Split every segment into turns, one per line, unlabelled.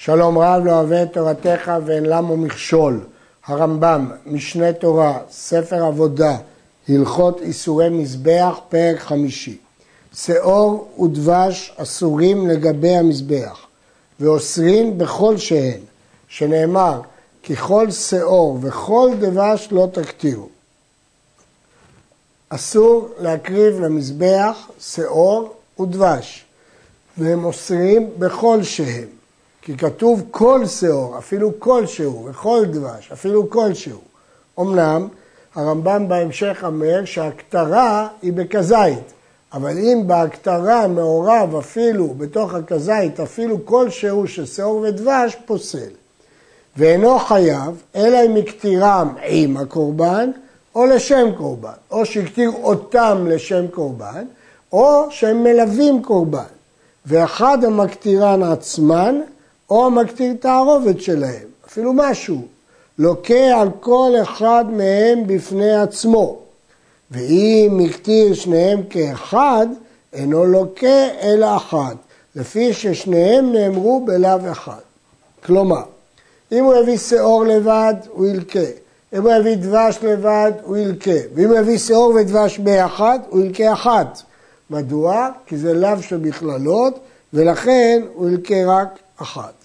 שלום רב לא אוהב את תורתך ואין למו מכשול. הרמב"ם, משנה תורה, ספר עבודה, הלכות איסורי מזבח, פרק חמישי. שאור ודבש אסורים לגבי המזבח, ואוסרים בכל שהן, שנאמר כי כל שאור וכל דבש לא תקטירו. אסור להקריב למזבח שאור ודבש, והם אוסרים בכל שהם. כי כתוב כל שאור, אפילו כלשהו, וכל דבש, אפילו כלשהו. אמנם הרמב"ם בהמשך אומר שהכתרה היא בכזית, אבל אם בהכתרה מעורב אפילו בתוך הכזית, אפילו כלשהו של שאור ודבש, פוסל. ואינו חייב, אלא אם הקטירם עם הקורבן, או לשם קורבן, או שהקטיר אותם לשם קורבן, או שהם מלווים קורבן. ואחד המקטירן עצמן, או המקטיר תערובת שלהם, אפילו משהו, לוקה על כל אחד מהם בפני עצמו. ואם הקטיר שניהם כאחד, אינו לוקה אלא אחד, לפי ששניהם נאמרו בלאו אחד. כלומר, אם הוא הביא שאור לבד, הוא ילקה. אם הוא יביא דבש לבד, הוא ילקה. ואם הוא יביא שאור ודבש ביחד, הוא ילקה אחת. מדוע? כי זה לאו שבכללות, ולכן הוא ילקה רק אחת.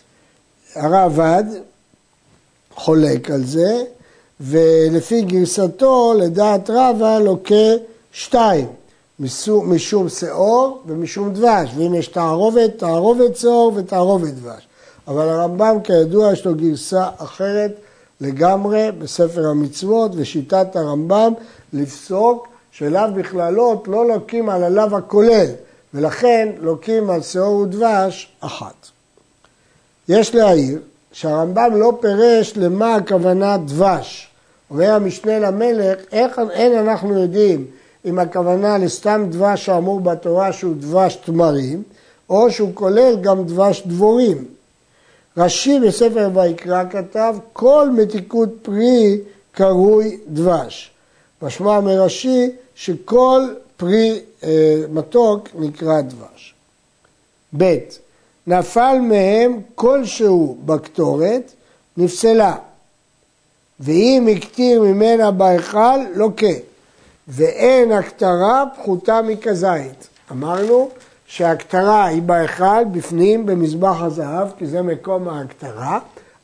הרעב"ד חולק על זה, ולפי גרסתו, לדעת רבא, לוקה שתיים, משום שאור ומשום דבש, ואם יש תערובת, תערובת שאור ותערובת דבש. אבל הרמב"ם כידוע יש לו גרסה אחרת לגמרי בספר המצוות, ושיטת הרמב"ם לפסוק שלאו בכללות לא לוקים על הלאו הכולל, ולכן לוקים על שאור ודבש אחת. יש להעיר שהרמב"ם לא פירש למה הכוונה דבש. אומר המשנה למלך, איך, אין אנחנו יודעים אם הכוונה לסתם דבש האמור בתורה שהוא דבש תמרים, או שהוא כולל גם דבש דבורים. רש"י בספר ויקרא כתב, כל מתיקות פרי קרוי דבש. משמע מרש"י שכל פרי אה, מתוק נקרא דבש. ב. נפל מהם כלשהו בקטורת, נפסלה. ואם הקטיר ממנה בהיכל, לוקה. ואין הכתרה פחותה מכזית. אמרנו שהכתרה היא בהיכל בפנים במזבח הזהב, כי זה מקום ההכתרה,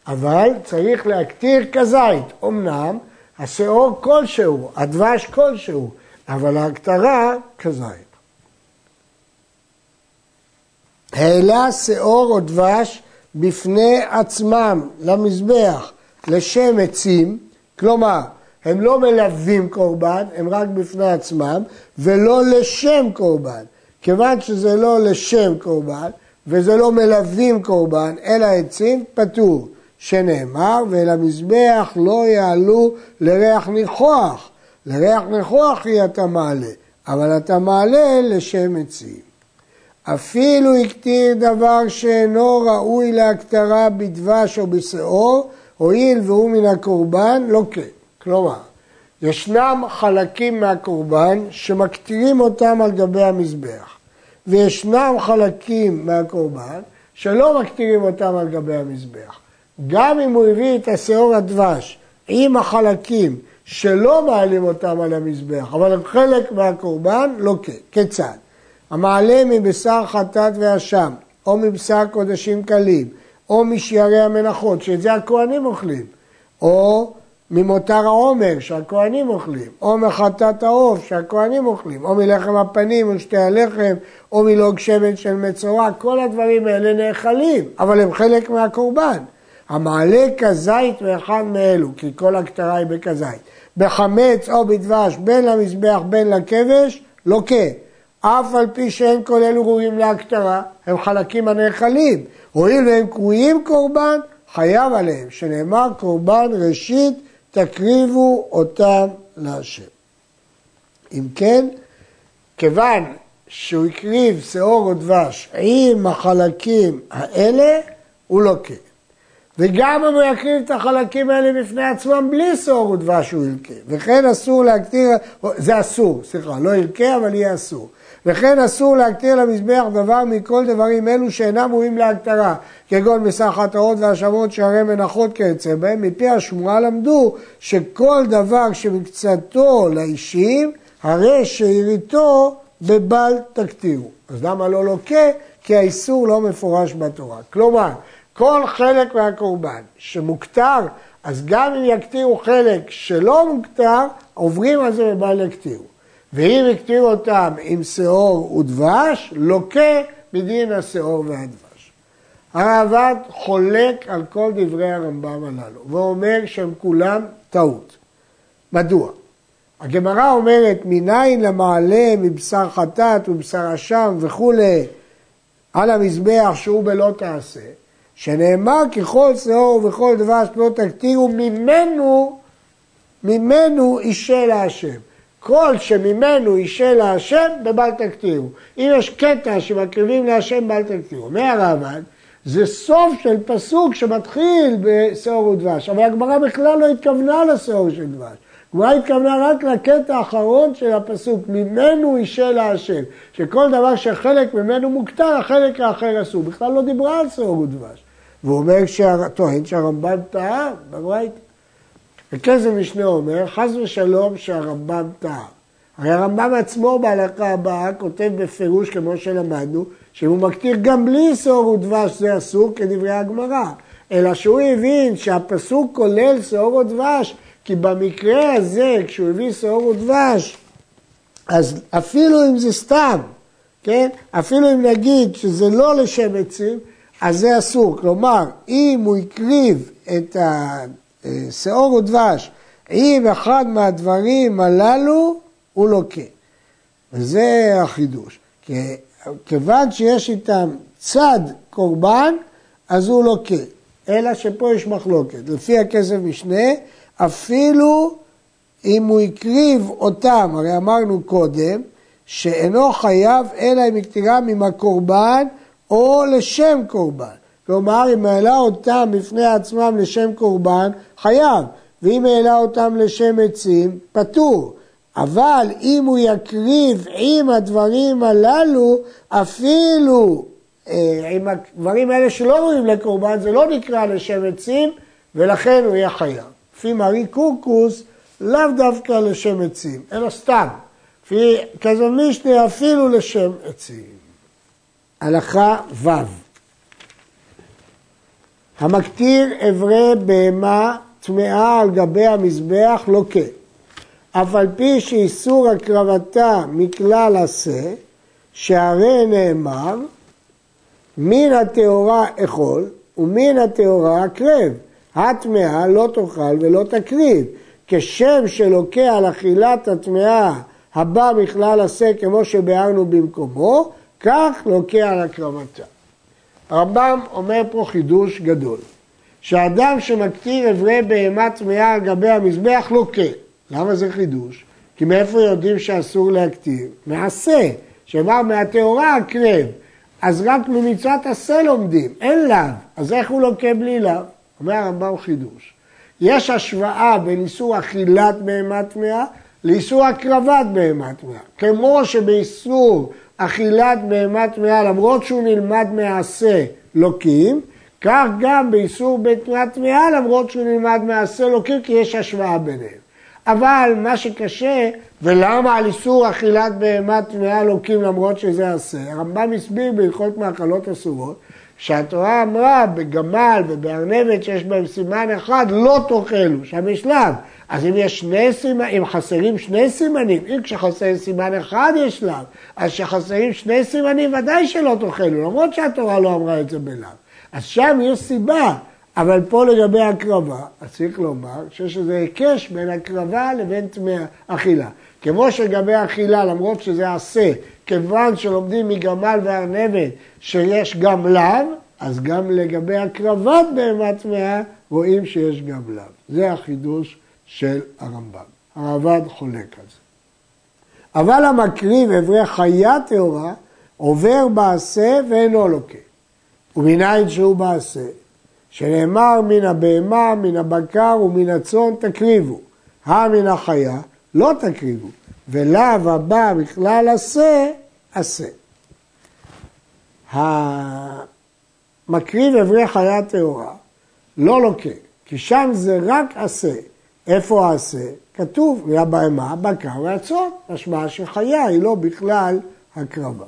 אבל צריך להקטיר כזית. אמנם השאור כלשהו, הדבש כלשהו, אבל ההכתרה כזית. העלה שאור או דבש בפני עצמם למזבח לשם עצים, כלומר, הם לא מלווים קורבן, הם רק בפני עצמם, ולא לשם קורבן. כיוון שזה לא לשם קורבן, וזה לא מלווים קורבן, אלא עצים, פטור. שנאמר, ולמזבח לא יעלו לריח ניחוח. לריח ניחוח היא אתה מעלה, אבל אתה מעלה לשם עצים. אפילו הקטיר דבר שאינו ראוי להקטרה בדבש או בשאור, הואיל והוא מן הקורבן, לא כן. כלומר, ישנם חלקים מהקורבן שמקטירים אותם על גבי המזבח, וישנם חלקים מהקורבן שלא מקטירים אותם על גבי המזבח. גם אם הוא הביא את השאור הדבש עם החלקים שלא מעלים אותם על המזבח, אבל הם חלק מהקורבן, לא כן. כיצד? המעלה מבשר חטאת ואשם, או מבשר קודשים קלים, או משיירי המנחות, שאת זה הכוהנים אוכלים, או ממותר העומר שהכוהנים אוכלים, או מחטאת העוף שהכוהנים אוכלים, או מלחם הפנים או שתי הלחם, או מלוג שמן של מצורע, כל הדברים האלה נאכלים, אבל הם חלק מהקורבן. המעלה כזית מאחד מאלו, כי כל הכתרה היא בכזית. בחמץ או בדבש, בין למזבח בין לכבש, לוקה. לא אף על פי שאין כל אלו ראויים להכתרה, הם חלקים הנאכלים. הואיל והם קרויים קורבן, חייב עליהם, שנאמר קורבן ראשית תקריבו אותם להשם. אם כן, כיוון שהוא הקריב שאור או דבש עם החלקים האלה, הוא לוקה. וגם אם הוא יקריב את החלקים האלה בפני עצמם בלי שאור ודבש הוא ילקה. וכן אסור להקטיר, זה אסור, סליחה, לא ילקה אבל יהיה אסור. וכן אסור להקטיר למזבח דבר מכל דברים אלו שאינם ראויים להקטרה, כגון מסך הטהרות והאשמות שערי מנחות כיוצא בהם, מפי השמועה למדו שכל דבר שמקצתו לאישים, הרי שעיריתו בבל תקטירו. אז למה לא לוקה? כי האיסור לא מפורש בתורה. כלומר, כל חלק מהקורבן שמוקטר, אז גם אם יקטירו חלק שלא מוקטר, עוברים על זה בבל יקטירו. ואם הקטיר אותם עם שאור ודבש, לוקה בדין השאור והדבש. הרעב"ד חולק על כל דברי הרמב"ם הללו, ואומר שהם כולם טעות. מדוע? הגמרא אומרת, מניין למעלה מבשר חטאת ובשר אשם וכולי על המזבח שהוא בלא תעשה, שנאמר ככל שאור וכל דבש לא תקטירו ממנו, ממנו אישה להשם. כל שממנו אישה להשם בבל תקטירו. אם יש קטע שמקריבים להשם בל תקטירו. אומר הרמב"ן, זה סוף של פסוק שמתחיל בשאור ודבש, אבל הגמרא בכלל לא התכוונה לשאור של דבש. הגמרא התכוונה רק לקטע האחרון של הפסוק, ממנו אישה להשם, שכל דבר שחלק ממנו מוקטר, החלק האחר אסור. בכלל לא דיברה על שאור ודבש. והוא אומר, טוען שהרמב"ן טעה בברייתא. וכסף משנה אומר, חס ושלום שהרמב"ם טעה. הרי הרמב"ם עצמו בהלכה הבאה כותב בפירוש, כמו שלמדנו, שאם הוא מקטיר גם בלי שאור ודבש זה אסור כדברי הגמרא. אלא שהוא הבין שהפסוק כולל שאור ודבש, כי במקרה הזה, כשהוא הביא שאור ודבש, אז אפילו אם זה סתם, כן? אפילו אם נגיד שזה לא לשם עצים, אז זה אסור. כלומר, אם הוא הקריב את השאור ודבש עם אחד מהדברים הללו, הוא לוקה. וזה החידוש. כיוון שיש איתם צד קורבן, אז הוא לוקה. אלא שפה יש מחלוקת. לפי הכסף משנה, אפילו אם הוא הקריב אותם, הרי אמרנו קודם, שאינו חייב אלא אם הקטירם עם הקורבן או לשם קורבן. כלומר, אם העלה אותם בפני עצמם לשם קורבן, חייב, ואם העלה אותם לשם עצים, פטור. אבל אם הוא יקריב עם הדברים הללו, אפילו אה, עם הדברים האלה שלא ראויים לקורבן, זה לא נקרא לשם עצים, ולכן הוא יהיה חייב. לפי מרי קורקוס, לאו דווקא לשם עצים, אלא סתם. לפי כזו משנה אפילו לשם עצים. הלכה ו' המקטיר אברי בהמה טמאה על גבי המזבח לוקה. אף על פי שאיסור הקרבתה מכלל עשה, שהרי נאמר, מן הטהורה אכול ומן הטהורה הקרב. הטמאה לא תאכל ולא תקריב. כשם שלוקה על אכילת הטמאה הבא מכלל עשה כמו שביארנו במקומו, כך לוקה על הקרבתה. הרמב"ם אומר פה חידוש גדול, שאדם שמקטיר אברי בהמה טמאה על גבי המזבח לוקה. למה זה חידוש? כי מאיפה יודעים שאסור להקטיר? מעשה, שאמר מהטהורה הקרב, אז רק ממצוות עשה לומדים, אין לאו, אז איך הוא לוקה בלי לאו? אומר הרמב"ם חידוש. יש השוואה בין איסור אכילת בהמה טמאה לאיסור הקרבת בהמה טמאה. כמו שבאיסור אכילת בהמה טמאה, למרות שהוא נלמד מעשה לוקים, כך גם באיסור בתנועה טמאה, למרות שהוא נלמד מעשה לוקים, כי יש השוואה ביניהם. אבל מה שקשה, ולמה על איסור אכילת בהמה טמאה לוקים למרות שזה עשה, הרמב"ם הסביר בהלכות מאכלות אסורות, שהתורה אמרה בגמל ובארנבת שיש בהם סימן אחד, לא תאכלו, שם יש לאו. אז אם יש שני סימנים, אם חסרים שני סימנים, אם כשחסר סימן אחד יש לאו, אז כשחסרים שני סימנים ודאי שלא תאכלו, למרות שהתורה לא אמרה את זה בלאו. אז שם יש סיבה, אבל פה לגבי הקרבה, אז צריך לומר שיש איזה היקש בין הקרבה לבין טמא אכילה. כמו שלגבי אכילה, למרות שזה עשה, כיוון שלומדים מגמל וארנבת שיש גם לאו, אז גם לגבי הקרבת בהמה טמאה רואים שיש גם לאו. זה החידוש של הרמב"ם. הרמב"ם חולק על זה. אבל המקריב אברי חיה טהורה עובר בעשה ואינו לוקה. ומנין שהוא בעשה, שנאמר מן הבהמה, מן הבקר ומן הצאן תקריבו, הא מן החיה לא תקריבו, ולאו הבא בכלל עשה, עשה. המקריב אברי חיה טהורה לא לוקה, כי שם זה רק עשה. איפה העשה? כתוב, היה בהמה, בקר והצאן, משמע שחיה היא לא בכלל הקרבה.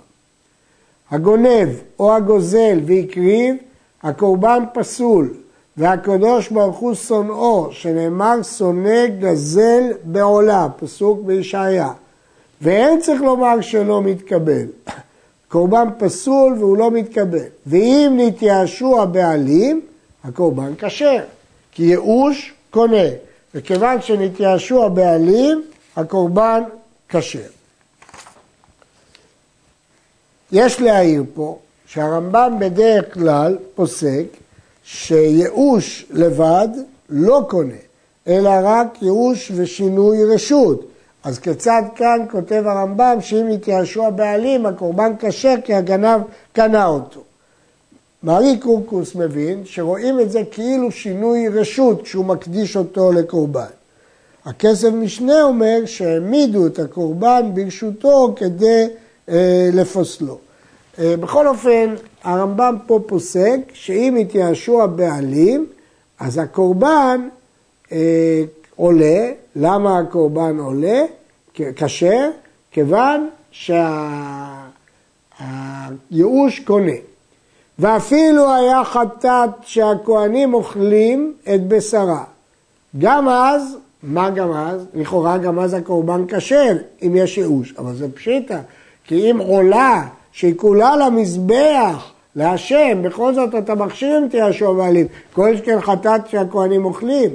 הגונב או הגוזל והקריב, הקורבן פסול, והקדוש ברוך הוא שונאו, שנאמר שונא גזל בעולה, פסוק בישעיה. ואין צריך לומר שלא מתקבל. קורבן פסול והוא לא מתקבל. ואם נתייאשו הבעלים, הקורבן כשר, כי ייאוש קונה. וכיוון שנתייאשו הבעלים, הקורבן כשר. יש להעיר פה שהרמב"ם בדרך כלל פוסק שייאוש לבד לא קונה, אלא רק ייאוש ושינוי רשות. אז כיצד כאן כותב הרמב"ם שאם יתייאשו הבעלים, הקורבן כשר כי הגנב קנה אותו. מארי קורקוס מבין שרואים את זה כאילו שינוי רשות כשהוא מקדיש אותו לקורבן. הכסף משנה אומר שהעמידו את הקורבן ברשותו כדי אה, לפוסלו. אה, בכל אופן, הרמב"ם פה פוסק שאם יתייאשו הבעלים, אז הקורבן אה, עולה. למה הקורבן עולה? כשר, כיוון שהייאוש קונה. ואפילו היה חטאת שהכוהנים אוכלים את בשרה. גם אז, מה גם אז? לכאורה גם אז הקורבן כשר, אם יש ייאוש, אבל זה פשיטא, כי אם עולה שהיא כולה למזבח, להשם, בכל זאת אתה מכשיר אם תהיה שובלים, כל שכן חטאת שהכוהנים אוכלים.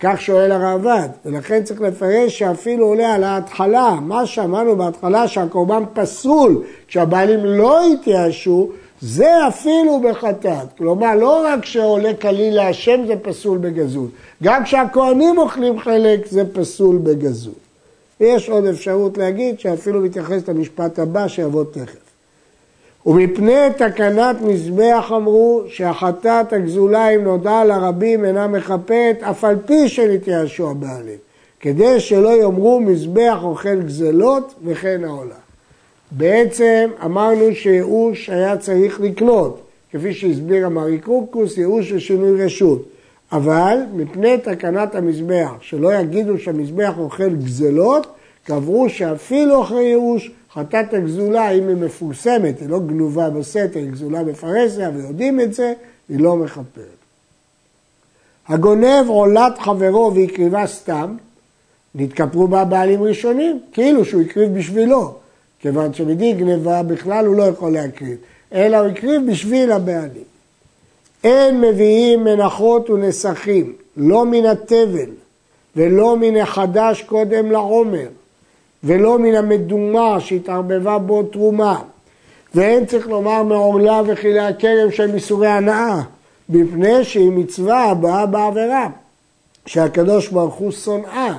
כך שואל הרעב"ד, ולכן צריך לפרש שאפילו עולה על ההתחלה, מה שאמרנו בהתחלה שהקורבן פסול, כשהבעלים לא התייאשו, זה אפילו בחטאת. כלומר, לא רק שעולה כליל להשם זה פסול בגזול, גם כשהכוהנים אוכלים חלק זה פסול בגזול. ויש עוד אפשרות להגיד שאפילו מתייחס למשפט הבא שיבוא תכף. ומפני תקנת מזבח אמרו שהחטאת הגזולה אם נודע לרבים אינה מכפרת אף על פי שנתייאשו הבעלים כדי שלא יאמרו מזבח אוכל גזלות וכן העולה. בעצם אמרנו שייאוש היה צריך לקנות כפי שהסביר המרי קורקוס ייאוש ושינוי רשות אבל מפני תקנת המזבח שלא יגידו שהמזבח אוכל גזלות קברו שאפילו אחרי ייאוש חטאת הגזולה, אם היא מפורסמת, היא לא גנובה בסתר, היא גזולה בפרהסיה, ויודעים את זה, היא לא מכפרת. הגונב עולת חברו והקריבה סתם, נתכפרו בה בעלים ראשונים, כאילו שהוא הקריב בשבילו, כיוון שמדי גנבה בכלל הוא לא יכול להקריב, אלא הוא הקריב בשביל הבעלים. אין מביאים מנחות ונסכים, לא מן התבל ולא מן החדש קודם לעומר, ולא מן המדומה שהתערבבה בו תרומה. ואין צריך לומר מעורלה וכלי הכרם שהם איסורי הנאה, מפני שהיא מצווה הבאה בעבירה, שהקדוש ברוך הוא שונאה.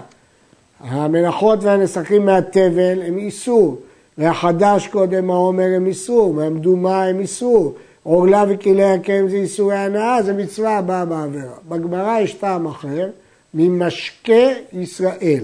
המנחות והנסכים מהתבל הם איסור, והחדש קודם העומר הם איסור, והמדומה הם איסור, עורלה וכלי הכרם זה איסורי הנאה, זה מצווה הבאה בעבירה. בגמרא יש טעם אחר, ממשקה ישראל.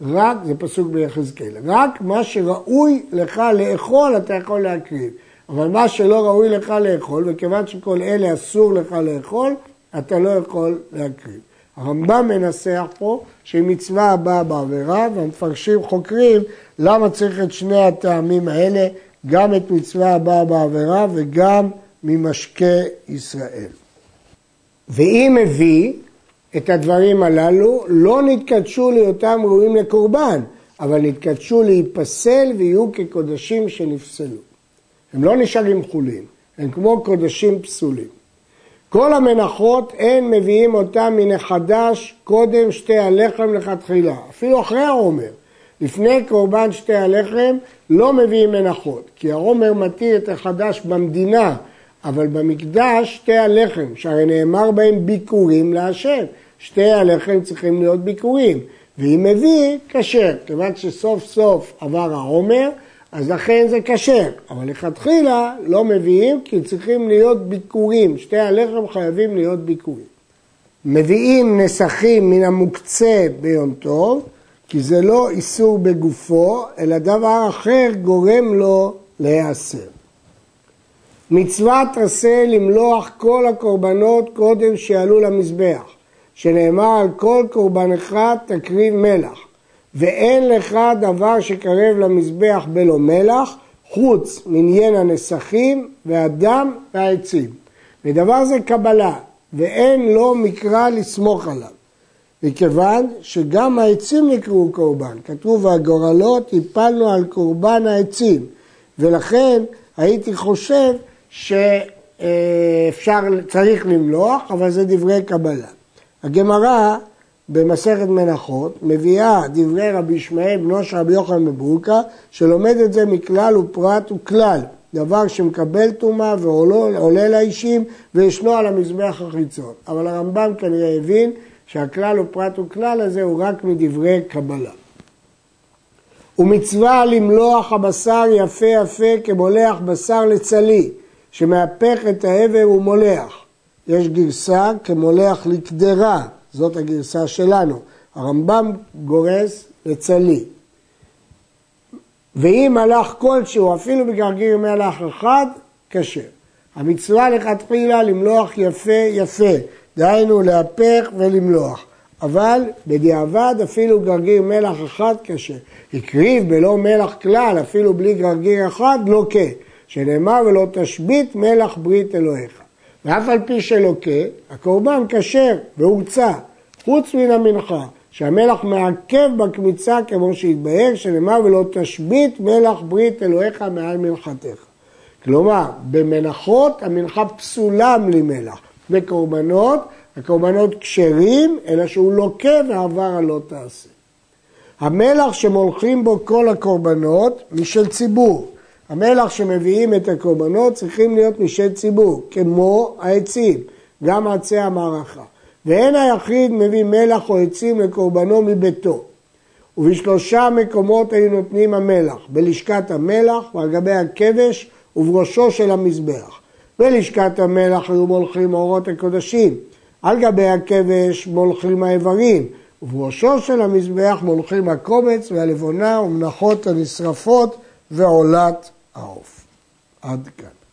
רק, זה פסוק ביחזקאל, רק מה שראוי לך לאכול אתה יכול להקריב, אבל מה שלא ראוי לך לאכול, וכיוון שכל אלה אסור לך לאכול, אתה לא יכול להקריב. הרמב"ם מנסח פה שהיא מצווה הבאה בעבירה, והמפרשים חוקרים למה צריך את שני הטעמים האלה, גם את מצווה הבאה בעבירה וגם ממשקה ישראל. ואם הביא את הדברים הללו, לא נתקדשו להיותם ראויים לקורבן, אבל נתקדשו להיפסל ויהיו כקודשים שנפסלו. הם לא נשארים חולים, הם כמו קודשים פסולים. כל המנחות אין מביאים אותם מן החדש קודם שתי הלחם לכתחילה, אפילו אחרי העומר. לפני קורבן שתי הלחם לא מביאים מנחות, כי העומר מתיר את החדש במדינה, אבל במקדש שתי הלחם, שהרי נאמר בהם ביקורים להשם. שתי הלחם צריכים להיות ביקורים, ואם מביא, כשר. כיוון שסוף סוף עבר העומר, אז לכן זה כשר. אבל לכתחילה לא מביאים כי צריכים להיות ביקורים. שתי הלחם חייבים להיות ביקורים. מביאים נסכים מן המוקצה ביום טוב, כי זה לא איסור בגופו, אלא דבר אחר גורם לו להיאסר. מצוות עשה למלוח כל הקורבנות קודם שיעלו למזבח, שנאמר על כל קורבן אחד תקריב מלח, ואין לך דבר שקרב למזבח בלא מלח, חוץ מניין הנסכים והדם והעצים. ודבר זה קבלה, ואין לו מקרא לסמוך עליו. מכיוון שגם העצים נקראו קורבן. כתוב והגורלות הפלנו על קורבן העצים. ולכן הייתי חושב שאפשר, צריך למלוח, אבל זה דברי קבלה. הגמרא במסכת מנחות מביאה דברי רבי ישמעאל בנו של רבי יוחנן בברוקה שלומד את זה מכלל ופרט וכלל. דבר שמקבל טומאה ועולה לאישים וישנו על המזבח החיצון. אבל הרמב"ם כנראה הבין שהכלל ופרט וכלל הזה הוא רק מדברי קבלה. ומצווה למלוח הבשר יפה יפה כמולח בשר לצלי שמהפך את העבר ומולח יש גרסה כמולח לקדרה זאת הגרסה שלנו. הרמב"ם גורס לצלי. ואם הלך כלשהו, אפילו בגרגיר מלח אחד, כשר. המצווה לכתחילה למלוח יפה יפה, דהיינו להפך ולמלוח. אבל בדיעבד אפילו גרגיר מלח אחד כשר. הקריב בלא מלח כלל, אפילו בלי גרגיר אחד. לא שנאמר ולא תשבית מלח ברית אלוהיך. ואף על פי שלוקה, הקורבן כשר והוצא. חוץ מן המנחה, שהמלח מעכב בקמיצה כמו שהתבהר, שנאמר ולא תשבית מלח ברית אלוהיך מעל מנחתך. כלומר, במנחות המנחה פסולה בלי מלח. בקורבנות, הקורבנות כשרים, אלא שהוא לוקה ועבר על לא תעשה. המלח שמולכים בו כל הקורבנות משל ציבור. המלח שמביאים את הקורבנות צריכים להיות משל ציבור, כמו העצים, גם עצי המערכה. ואין היחיד מביא מלח או עצים לקורבנו מביתו. ובשלושה מקומות היו נותנים המלח, בלשכת המלח ועל גבי הכבש ובראשו של המזבח. בלשכת המלח היו מולכים אורות הקודשים, על גבי הכבש מולכים האיברים, ובראשו של המזבח מולכים הקומץ והלבונה ומנחות הנשרפות ועולת העוף. עד כאן.